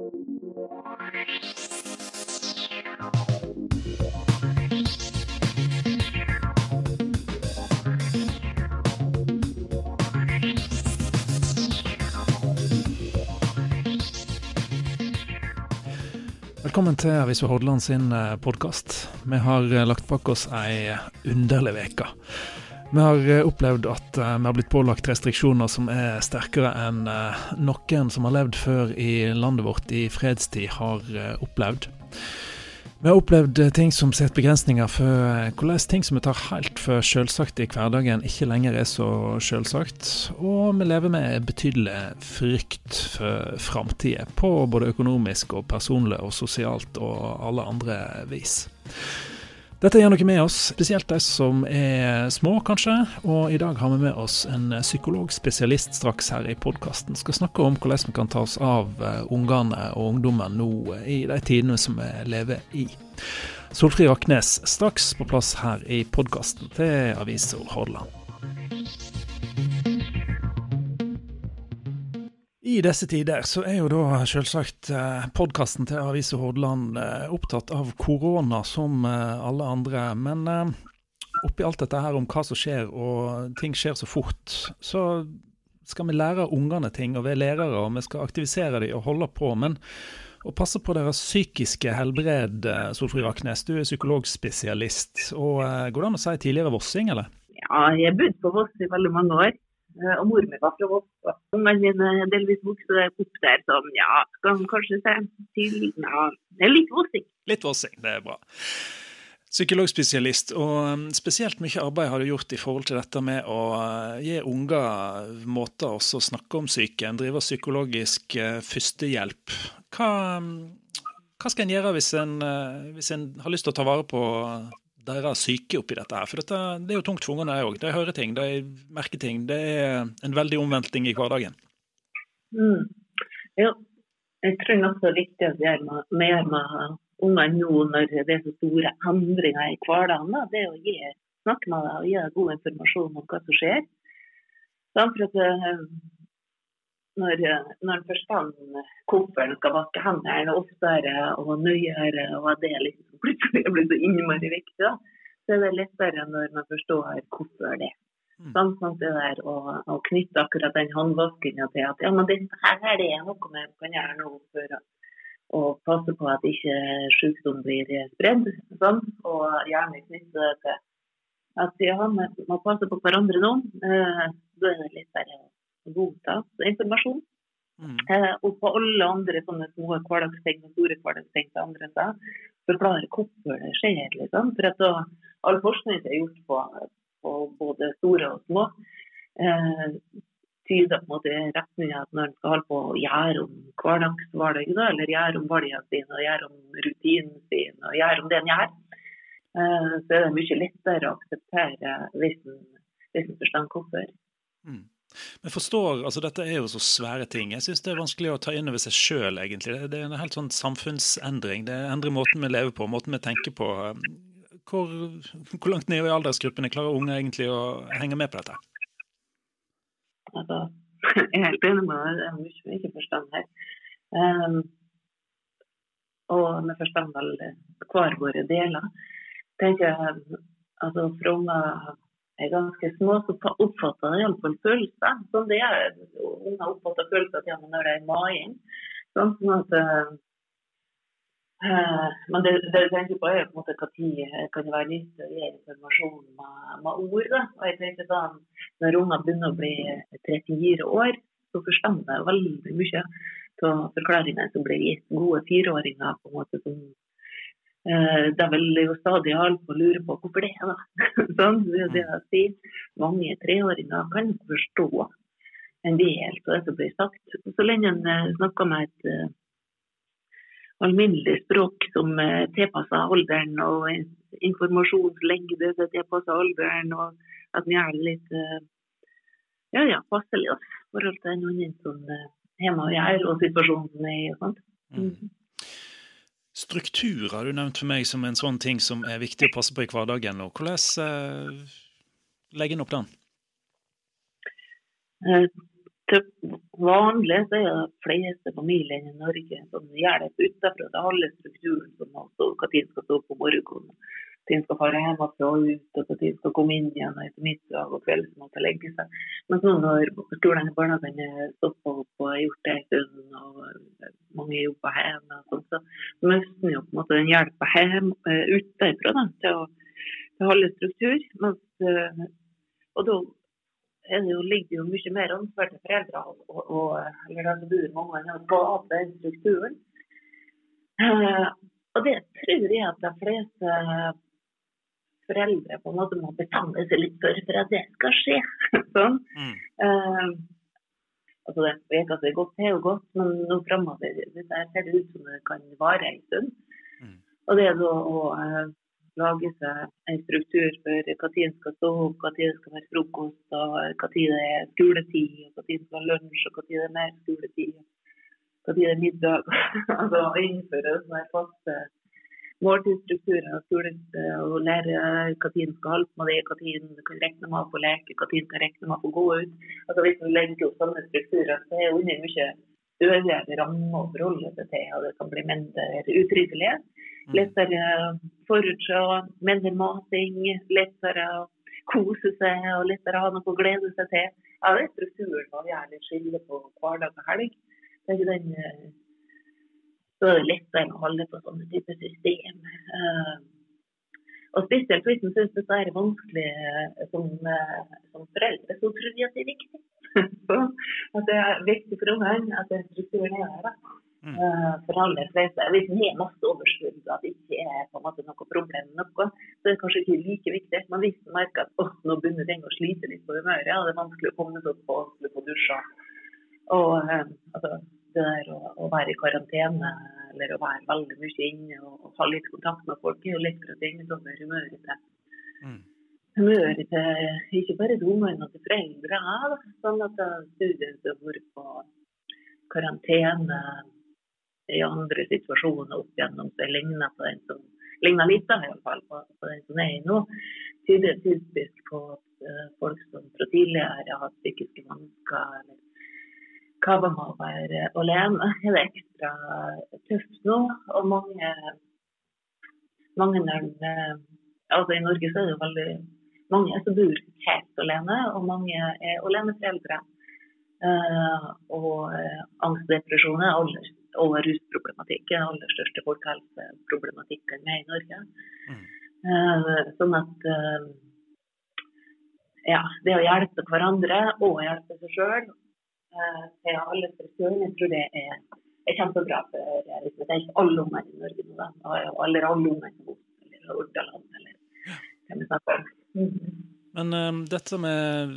Velkommen til Avisa Hordaland sin podkast. Vi har eh, lagt bak oss ei underlig uke. Vi har eh, opplevd at eh, vi har blitt pålagt restriksjoner som er sterkere enn noen som har levd før i landet vårt i fredstid, har opplevd. Vi har opplevd ting som setter begrensninger for hvordan ting som vi tar helt for selvsagt i hverdagen, ikke lenger er så selvsagt. Og vi lever med betydelig frykt for framtida, på både økonomisk og personlig og sosialt og alle andre vis. Dette gjør noe med oss, spesielt de som er små, kanskje. Og i dag har vi med oss en psykologspesialist straks her i podkasten. Skal snakke om hvordan vi kan ta oss av eh, ungene og ungdommen nå i de tidene som vi lever i. Solfrid Raknes straks på plass her i podkasten til Avisa Hordaland. I disse tider så er jo da selvsagt eh, podkasten til Avisa Hordaland eh, opptatt av korona som eh, alle andre. Men oppi alt dette her om hva som skjer, og ting skjer så fort, så skal vi lære ungene ting og være lærere, og vi skal aktivisere dem og holde på. Men å passe på deres psykiske helbred, Solfrid Raknes, du er psykologspesialist. og Går det an å si tidligere vossing, eller? Ja, jeg har bodd på Voss i veldig mange år. Eh, og mor mi var fra Voss. Ungene mine er delvis vokste opp der, så ja, skal kanskje se til Ja, det er litt vossing. Litt vossing, det er bra. Psykologspesialist, og um, spesielt mye arbeid har du gjort i forhold til dette med å uh, gi unger måter å snakke om psyken, drive psykologisk uh, førstehjelp. Hva, um, hva skal en gjøre hvis en, uh, hvis en har lyst til å ta vare på deres syke oppi dette her. For dette, det er jo tungt for ungene òg. De hører ting, de merker ting. Det er en veldig omveltning i hverdagen. Mm. Ja, jeg tror nok det er viktig å gjøre mer med ungene nå når det er så store endringer i hverdagen. Det er å gi, snakke med dem og gi dem god informasjon om hva som skjer. Sånn, for at eh, når, når en forstand hvorfor en skal vaske hendene oftere og nøyere, og det liksom plutselig blir så innmari viktig, da, så er det lettere når man forstår hvorfor det. Mm. Sånn det der å, å, knytte akkurat den håndvaskinga til at ja, men dette her er det noe vi kan gjøre nå for å, passe på at ikke sykdom blir spredd. Sånn, og gjerne knytte det til at ja, vi må passe på hverandre nå. Eh, da er det litt lettere godta informasjon. Mm. Eh, og på alle andre sånne små hverdagsting og store hverdagsting til andre seg, forklare hvorfor det skjer. Liksom. For at da, All forskning som er gjort på, på, både store og små, eh, tyder på en måte retning at når en skal holde på å gjøre om hverdagsvalg, eller gjøre om valgene sine, og gjøre om rutinen sin, og gjøre om det en gjør, eh, så er det mye lettere å akseptere hvis en forstår hvorfor. Mm. Men forstår, altså Dette er jo så svære ting. Jeg syns det er vanskelig å ta inn over seg sjøl, egentlig. Det er en helt sånn samfunnsendring. Det endrer måten vi lever på, måten vi tenker på. Hvor, hvor langt ned i aldersgruppene klarer unge egentlig å henge med på dette? Altså, jeg er helt enig med deg. Det er mye vi ikke forstand her. Um, og vi forstår vel hver våre deler. tenker jeg, altså For unger er ganske små, så oppfatter de iallfall følelser. Sånn det er, Unger oppfatter følelser til når det er maing. Sånn, sånn at, uh, men det, det jeg tenker på er på en måte når kan det være nyttig å gi informasjon med, med ord. Da. Og jeg tenker sånn, Når unger begynner å bli 34 år, så forstår de veldig mye av forklaringene som blir gitt. Gode fireåringer på en måte som Eh, er vel jo stadig alle lure på hvorfor det er. da. sånn, det, det jeg sier. Mange treåringer kan ikke forstå en del av det som blir sagt. Så lenge en eh, snakker med et uh, alminnelig språk som uh, tilpasser alderen, og informasjonslengde som tilpasser alderen, og at en gjør det litt uh, ja, ja, passelig i forhold til noen som uh, hjemme og gjør, og situasjonen er og sånt. Mm. Struktur har du nevnt for meg som en sånn ting som er viktig å passe på i hverdagen. og Hvordan eh, legger en opp den? Eh, vanlig så er de fleste familiene i Norge som hjelper Det til alle strukturen som stå, hva tid skal stå på morgenen, når skal fare hjemmefra og ut, og når skal komme inn igjen etter middag og kveld måtte legge seg. Men nå når skolen og barnehagen er stoppa opp og har gjort det en stund, og mange jobber hjemme, og sånt, så mister vi jo på en måte den hjelpa utenfra til å til å holde struktur. Mens, eh, og da det jo, ligger jo mye mer ansvar til foreldre og, og, eller bor mange å skape den strukturen. Uh, og det tror jeg at de fleste foreldre på en måte må bestemme seg litt for for at det skal skje. sånn. Mm. Uh, altså det vet at det er godt, det er jo godt, men nå framover ser det ut som det kan vare en stund. Mm. Og det er da å uh, lage seg en struktur for når en skal stå opp, når det skal være frokost, og når det er skoletid, og når det skal være lunsj, og når det er mer skoletid, når det er middag. altså innføre sånne faste måltidsstrukturer og, skole, og lære hva tiden skal holde på med det, hva tiden kan regne med å få leke, hva tiden kan regne med å få gå ut. Altså Hvis man legger opp sånne strukturer, så er det under mye øvrige rammer å forholde seg til, og det kan bli mindre utryggelighet. Mm. Lettere forutse mindre mating, lettere å kose seg og lettere å ha noe å glede seg til. Ja, det er strukturen man gjerne skiller på hverdag og helg. Det er den, eh, så er det lettere å holde på sånne typer system. Eh, og spesielt hvis man syns dette er vanskelig eh, som, som foreldre, så tror jeg at det er viktig. at det er viktig for ungene at den strukturen er der. Mm. For aller fleste. Hvis en har masse overskudd at det ikke er på en måte noe problem, noe, så er det kanskje ikke like viktig. Men hvis en merker at oh, nå begynner ting å slite litt på humøret, og det er vanskelig å komme seg opp og vanskelig å få dusja og altså, det der å, å, være i karantene eller å være veldig mye inne og, og ha litt kontakt med folk, er jo litt for å tvinge over humøret til. Mm. Humøret til ikke bare til ungene, men til foreldre. Sånn at studenter som har vært på karantene i andre situasjoner opp gjennom så ligner på den som ligner litt da, i alle fall, på, på den som er i nå. Tyder typisk på at uh, folk som fra tidligere har hatt psykiske vansker hva med å være alene, er det ekstra tøft nå. Og mange, mange uh, altså I Norge så er det jo veldig mange som bor helt alene, og mange er aleneforeldre. Uh, og uh, angst og depresjon er aller og rusproblematikk er den aller største folkehelseproblematikken vi har i Norge. Mm. Uh, sånn at uh, ja, det å hjelpe hverandre og hjelpe seg sjøl til alle strukturene, jeg tror det er, er kjempebra for det er ikke alle unger i Norge nå, da. Alle ungene i Boston eller Hordaland eller om. Mm. Men uh, dette med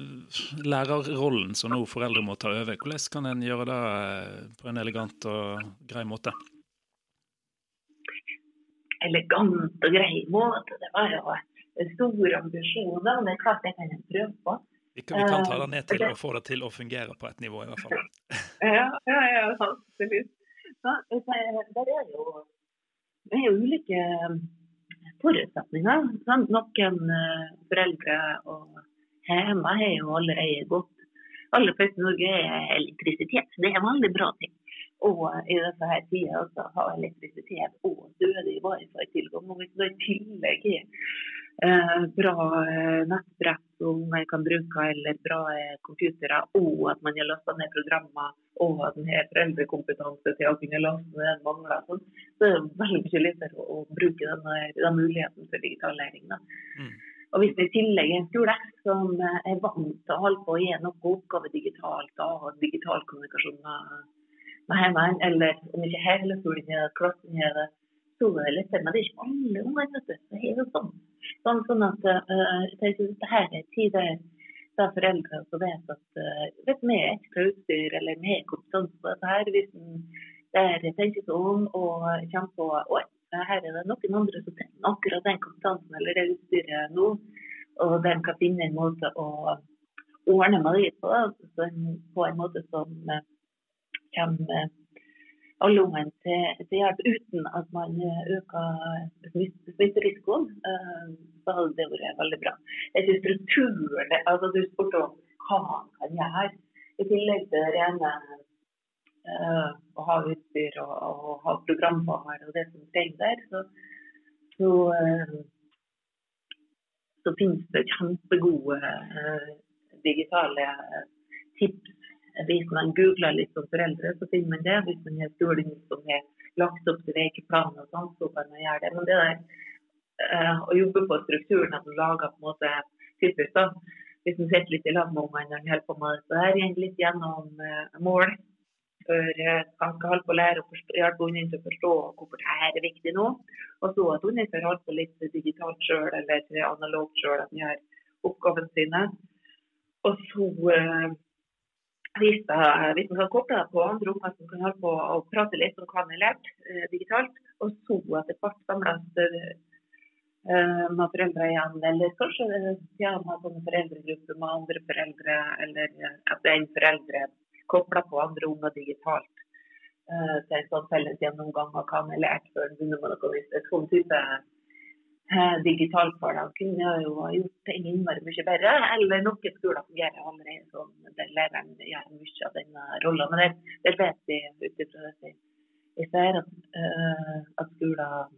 lærerrollen som nå foreldre må ta over, hvordan kan en gjøre det uh, på en elegant og grei måte? Elegant og grei måte, det var jo store ambisjoner. Det er klart det kan en prøve på. Vi kan, vi kan ta det ned til å få det til å fungere på et nivå, i hvert fall. ja, ja, ja, absolutt. Så, det er jo, det er jo ulike forutsetninger. Sant? Noen uh, foreldre og hjemme har jo allerede gått aller først i Norge er elektrisitet. Det er en veldig bra ting. Og i disse her tider så har elektrisitet og dødig wifi-tilgang. Og hvis det i tillegg har eh, bra eh, nettbrett som man kan bruke, eller bra eh, computere, og at man har lasta ned programmer, og at man har foreldrekompetanse til å kunne laste ned den mangler, sånn, så er det veldig mye lettere å, bruke denne, denne muligheten for digital læring. Mm. Og Hvis det i tillegg er en skole som er vant til å holde på å gi noen oppgaver digitalt, og digital kommunikasjon med, hjemme, eller om ikke hele skolen gjør klassen gjør det, så er det. Det er ikke alle unger vet du, som har det sånn. sånn. Sånn at uh, dette her er tid der foreldre som vet at uh, vet vi er ekstra utstyr eller vi har kompetanse på dette her, hvis der tenker seg om og kommer på oi, her er det noen andre som trenger akkurat den kompetansen eller det utstyret nå. Og de kan finne en måte å ordne med det på, på en måte som eh, kommer alle ungene til, til, hjelp uten at man øker smitterisikoen. Eh, så hadde det vært veldig bra. Jeg synes strukturen, altså Du spurte om hva man kan gjøre. i tillegg til rene uh, å ha utstyr og, og ha programvare og det som trengs der, så, så, så finnes det kjempegode uh, digitale tips. Hvis man googler litt som foreldre, så finner man det. Hvis man har skolen som har lagt opp til vekeplan og sånn, så kan man gjøre det. Men det der å jobbe på strukturen, at man lager på en måte da, hvis man sitter litt i lag med ungene når man holder på med det. Her går litt gjennom uh, mål. For uh, han skal holde på å lære å hjelpe ungene til å forstå hvorfor dette er viktig nå. Og så at hunden får holde på litt digitalt sjøl eller analogt sjøl, at man gjør oppgavene sine. Og så hvis, hvis man kan koble det på andre unger som kan holde på å prate litt om hva man har lært digitalt, og så etter hvert samles Eh, med foreldre igjen, eller kanskje ja, har sånne foreldregrupper med andre foreldre, eller at en foreldre kobler på andre unger digitalt uh, til en sånn felles gjennomgang av hva man har lært før man begynner med noe. En sånn type digital hverdag kunne jo ha gjort ting innmari mye bedre. Eller noen skoler fungerer allerede sånn, der læreren gjør mye av denne rollen. Men det, det vet vi ut ifra det jeg ser at, uh, at skoler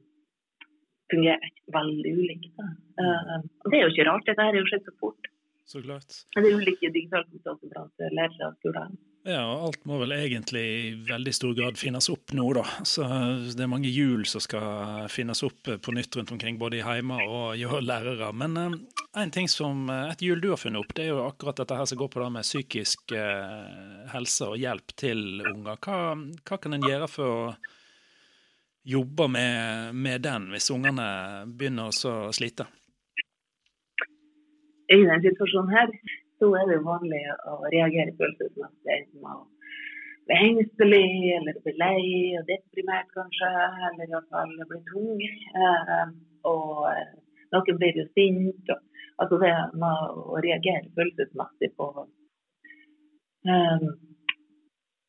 fungerer veldig ulikt. Uh, og Det er jo ikke rart, dette har jo skjedd så fort. Så klart. Det er ulike digitale kompetanser blant lærere og skoler. Ja, og alt må vel egentlig i veldig stor grad finnes opp nå, da. Så det er mange hjul som skal finnes opp på nytt rundt omkring, både i hjemme og hos lærere. Men uh, en ting som, et hjul du har funnet opp, det er jo akkurat dette her som går på det med psykisk helse og hjelp til unger. Hva, hva kan en gjøre for å jobbe med, med den hvis ungene begynner å slite? I denne situasjonen her, så er det vanlig å reagere følelsesmessig. Enten å bli engstelig, eller bli lei og deprimert kanskje, eller iallfall bli tung. Eh, og eh, noen blir jo sint. Og, altså det med å reagere følelsesmessig på um,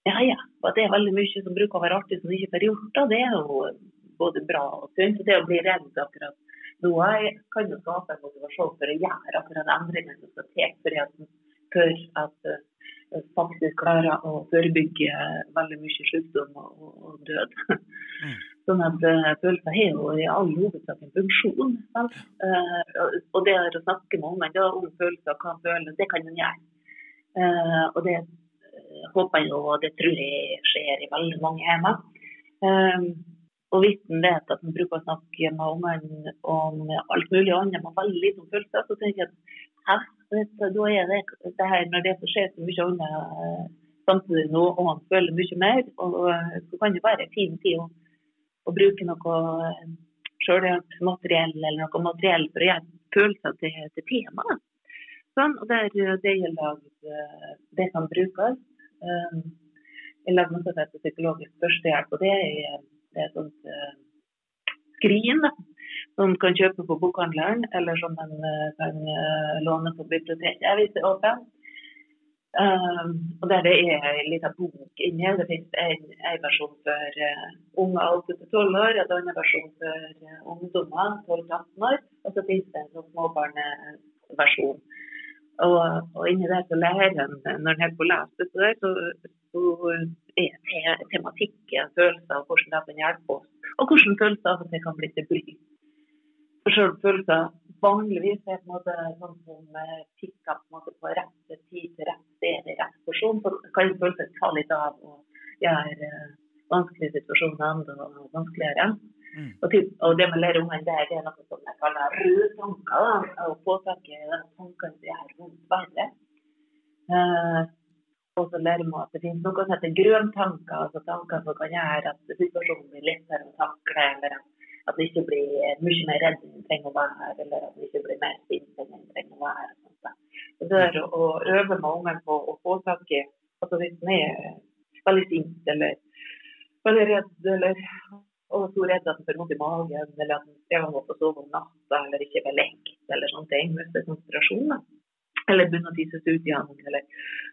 ja, ja. Og det er veldig mye som bruker å være artig som ikke får gjort. Da. Det er jo både bra og sunt. Det å bli redd akkurat nå kan jo skape en motivasjon for å gjøre akkurat endringene som skal til for at, for at uh, faktisk klarer å forebygge veldig mye sykdom og, og død. Mm. Sånn at uh, følelser har jo i all hovedsak en funksjon. Uh, og det å snakke med ungene om følelser hva føler, det kan man gjøre. Uh, og det håper jeg og det tror jeg skjer i veldig mange hjem. Um, og hvis en vet at en bruker å snakke med ungene om alt mulig annet, med veldig lite følelser, så tenker jeg at hæ, da er det, det her, når det skjer så mye annet uh, samtidig nå, og han føler mye mer, og, uh, så kan det være en fin tid å, å bruke noe uh, sjølhjelpsmateriell eller noe materiell for å gjøre følelser til, til temaet. Sånn, og der, det gjelder det som brukes. Eh, jeg lager noe som heter psykologisk førstehjelp. og Det er, et sånt uh, skrin da, som kan kjøpe på bokhandleren, eller som man uh, kan uh, låne på biblioteket hvis det er åpent. og der det er en liten bok inni Det finnes en, en versjon for unge 8-12 år, en annen versjon for ungdommer 12-18 år, og så finnes det en småbarnversjon. småbarneversjon. Og, og inni der så lærer en, når en holder på å lese det, så, så er tematikken følelser hvordan det kan hjelpe oss. Og hvordan følelser til kan bli til bry. For selv følelser vanligvis er på en måte sånn som eh, tikker på, på rett tid til rett sted i rett porsjon. Så kan følelser ta litt av og gjøre uh, vanskelige situasjoner enda vanskeligere. Mm. Og, typ, og, det med lære ungene, det, det er noe som jeg kaller røde tanker. Da, å få tak i de tankene som har rundt verden. Uh, og så lærer man at det finnes noe som heter grøntanker, altså tanker som kan gjøre at situasjonen blir lettere å takle, eller at det ikke blir mye mer redd enn du trenger å være, eller at det ikke blir mer sint enn du trenger å være. Og det er å øve med ungene på å få tak i altså Hvis man er veldig sint eller veldig redd eller og så redd at han får vondt i magen, eller at han strever med å sove om natta, eller ikke være lekt, eller sånne ting. Mister konsentrasjon. Da. Eller begynner å tisse ut igjen. Eller,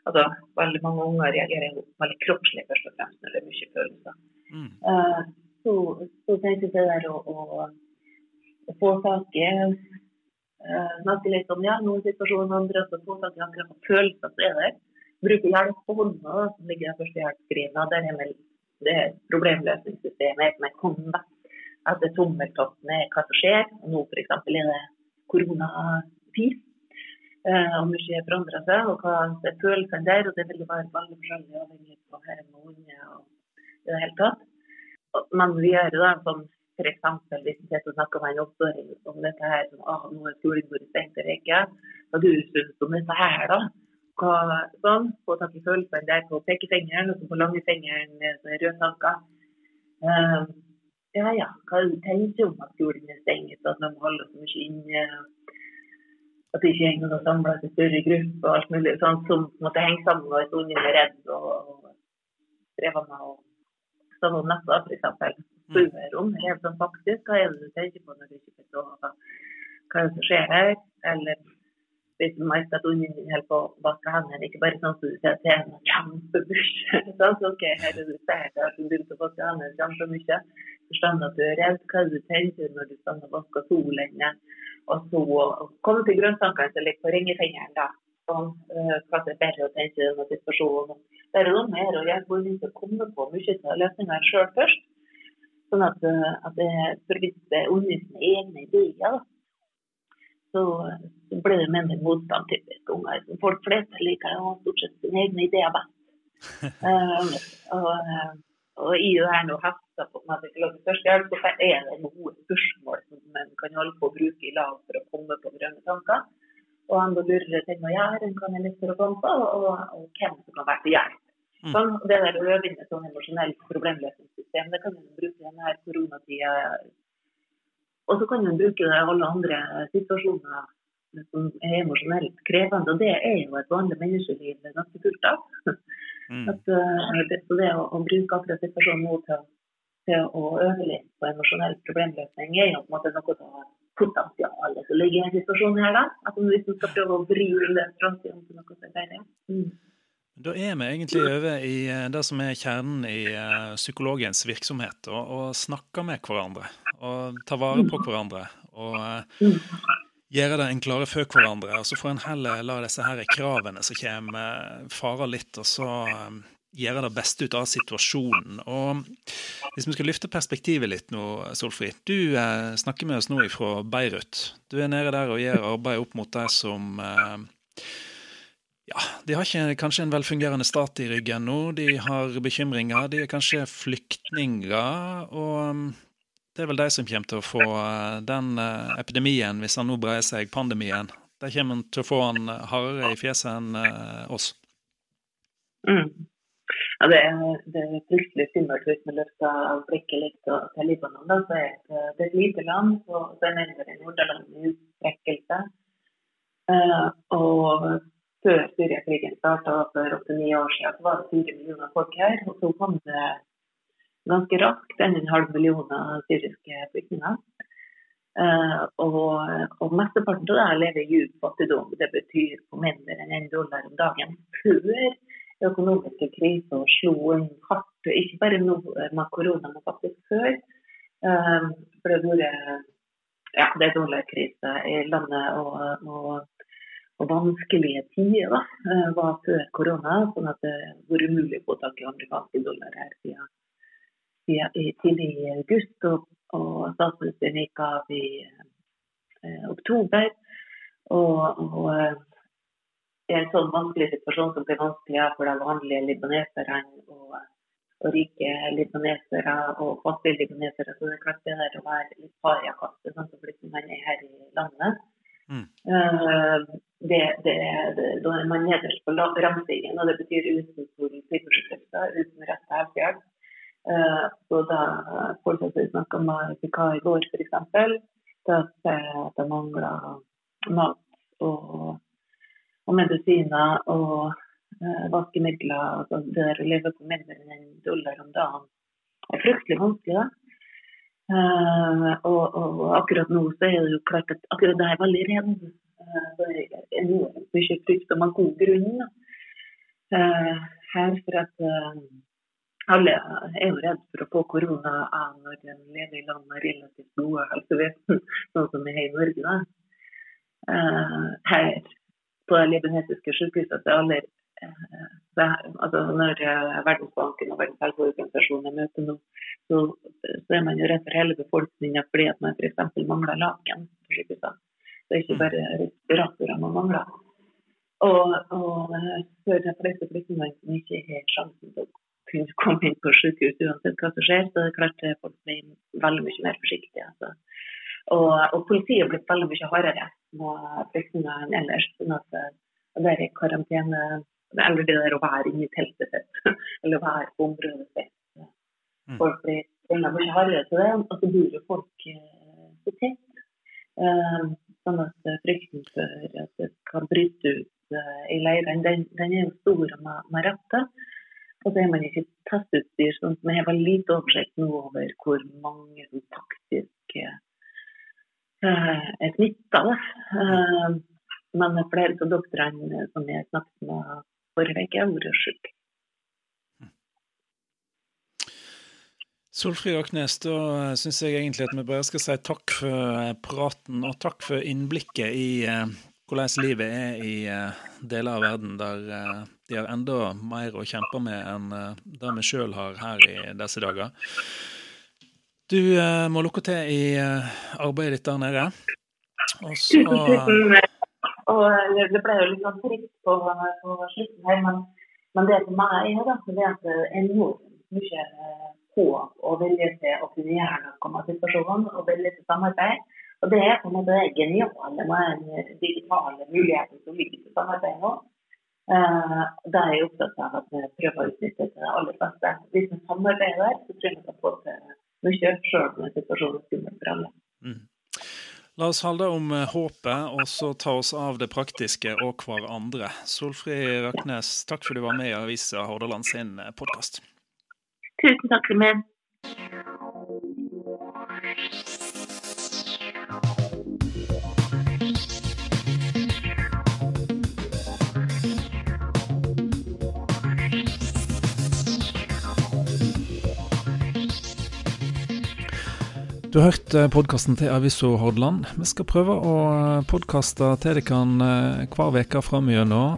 altså, veldig mange unger reagerer veldig kroppslig først og fremst når det er mye følelser. Mm. Uh, så, så tenkte jeg det der å, å, å få tak i uh, Snakke litt om ja, noen situasjoner, andre så få tak i akkurat følelser som er der. bruke hjelp på hånda, som ligger i førstehjelpsskrinet. Der er vel det problemløsningssystemet som er kommet. At det tommeltotten er hva som skjer. Og nå f.eks. er det koronatid. Uh, og mye forandrer seg, og hva er følelsene der. Og det vil være veldig forskjellig avhengig av her med unge og i det hele tatt. Men vi gjør det som f.eks. hvis vi snakker med en åtteåring om dette her, som ah, nå er skolebordet stengt eller ikke. hva du syns om dette her, da? Hva, sånn, Få tak i følelsene der på pekefingeren og så på langfingeren med røde tanker. Uh, ja ja, hva du tenker om at skolen er stengt, at man holder så mye inne? at det ikke er noen samla til større grupper og alt mulig sånt som måtte henge sammen og at ungen er redd og, strever med å stå om natta, f.eks. Spør om helt sånn faktisk. Hva er det du tenker på når du ikke vet hva, hva er det som skjer her? Eller du at ungen din holder på vaske hendene, ikke bare sånn som du ser til en kjempedusj. sånn, ok, her er du sterk, at du begynte å vaske hendene kjempemye. Forstand at du er redd. Hva er det du tenker når du står og vasker lenge. Og så komme til grønnsakene som ligger på ringefingeren. da. Sånn, uh, hva er bedre å tenke i denne situasjonen. Det er noe mer å jeg til å komme på mye av løsningene sjøl først. Sånn at, uh, at det, forvisser det er egne ideer, så, så ble det mindre motstand typisk unger. Folk flest liker jo stort sett sine egne ideer best. um, og, og i det her nå hefter på meg til førstehjelp, så er det noen spørsmål som man kan holde på å bruke i lag for å komme på grønne tanker. Og han lurer ting å gjøre, kan jeg for å komme på, og, og, hvem som kan være til hjelp. Mm. Sånn, det der å øve inn et sånn emosjonelt problemløsningssystem, det kan man bruke i denne koronatida. Og så kan man bruke det i alle andre situasjoner som er emosjonelt krevende. Og det er jo et vanlig menneskeliv ganske fullt av. Mm. At, uh, det, så det å, å, bruke akkurat situasjonen nå til, til, å øve litt på emosjonell problemløsning, er jo på en måte noe av potensialet som ligger i situasjonen her. da. At man skal prøve å vri det framtida til noe som er bedre. Mm. Da er vi egentlig over i eh, det som er kjernen i uh, psykologens virksomhet. Å snakke med hverandre og ta vare på hverandre. Og uh, gjøre det enklere for hverandre. Og så får en heller la disse her kravene som kommer, fare litt, og så gjøre det beste ut av situasjonen. Og Hvis vi skal løfte perspektivet litt nå, Solfrid. Du eh, snakker med oss nå fra Beirut. Du er nede der og gjør arbeid opp mot de som eh, ja, De har ikke kanskje en velfungerende stat i ryggen nå. De har bekymringer. De er kanskje flyktninger. og um, det er vel de som kommer til å få eh, den eh, epidemien, hvis han nå breier seg, pandemien. De kommer til å få han eh, hardere i fjeset enn oss. Mm. Ja, det, er, det er fryktelig skummelt hvis vi løfter blikket litt til Libanon. Da, så er det, det er et lite land, og det Nord-land i utstrekkelse. Uh, og før Syriakrigen starta for åtte-ni år siden, så var det fire millioner folk her. Og så kom det ganske raskt en halv million syriske flyktninger. Uh, og, og mesteparten av det lever i djup fattigdom. Det betyr på mindre enn én en dollar om dagen. Før økonomiske krisa slo inn hardt, ikke bare nå med korona, men faktisk før. Uh, for det har vært ja, det dollarkrise i landet og, og vanskelige tider da, uh, var før korona. Sånn at det har vært umulig å få tak i amerikanske dollar her siden tidlig i august, og, og statsministeren gikk av i eh, oktober. Og, og eh, i en sånn vanskelig situasjon som blir vanskelig for de vanlige libaneserne og, og, rike libanesere og fattige libanesere, så det er klart det der å være litt pariakaste, sånn som man er her i landet. Mm. Uh, det, det, det, da er man nederst på ramstingen, og det betyr uten politibeskyttelse, uten rett til helsehjelp. Uh, så da som snakka med Fika i går, f.eks., da ser at det mangler mat og, og medisiner og uh, vaskemidler. Altså det å leve på mindre enn en dollar om dagen er fryktelig vanskelig. Uh, og, og, akkurat nå så er det jo klart at akkurat det er veldig redd. Det er enormt mye og med god grunn. Her for at alle er jo redd for å få korona av når en lever i land med relativt gode helsevesen, sånn som vi har i Norge. Da. Uh, her på det libanesiske sykehuset er alle det, altså når Verdensbanken og Verdens helseorganisasjon er møte nå, så, så, er man jo redd for hele befolkninga fordi at man f.eks. mangler laken på sykehusene. Det er ikke bare respiratorer man mangler. Og, og for de fleste flyktningene ikke har sjansen til å kunne komme inn på sykehus uansett hva som skjer, så er det klart at folk blir veldig mye mer forsiktige. Altså. Og, og, politiet er blitt veldig mye hardere med flyktninger enn ellers. sånn at det er i karantene eller det der å være inne i teltet sitt, eller å være på området sitt. Mm. Folk blir mye hardere til det, og så bor jo folk eh, så tett. Eh, sånn at frykten for at det kan bryte ut eh, i leirene, den, er jo stor med, med rette. Og så er man ikke testutstyr, sånn at har veldig lite oversikt nå over hvor mange som faktisk er smitta. Men flere av doktorene som jeg snakket med forrige uke, har vært syke. Solfrid Aknes, da syns jeg egentlig at vi bare skal si takk for praten, og takk for innblikket i eh, hvordan livet er i eh, deler av verden der eh, de har enda mer å kjempe med enn eh, det vi sjøl har her i disse dager. Du eh, må lukke til i eh, arbeidet ditt der nede. Og så og eh, det ble jo litt sånn trist på, på slutten her, men, men, det meg er da, det at en enormt mye håp og vilje til å kunne gjøre noe med situasjonen og vilje til samarbeid. Og det er på en måte det geniale med den digitale muligheten som ligger til samarbeid nå. Uh, da er jeg opptatt av at vi prøver å utnytte det aller beste. Hvis vi samarbeider, så tror jeg vi kan få til mye, sjøl om situasjonen er skummel for alle. Mm. La oss holde om eh, håpet, og så ta oss av det praktiske og hverandre. Solfrid Røknes, takk for du var med i Avisa Hordaland sin eh, podkast. Tusen takk meg. Du har hørt eh, podkasten til Aviso Hordaland. Vi skal prøve å eh, podkaste til dere eh, hver uke framover.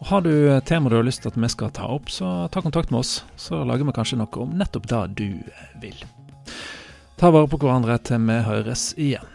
Har du tema du har lyst til at vi skal ta opp, så ta kontakt med oss. Så lager vi kanskje noe om nettopp det du vil. Ta vare på hverandre til vi høres igjen.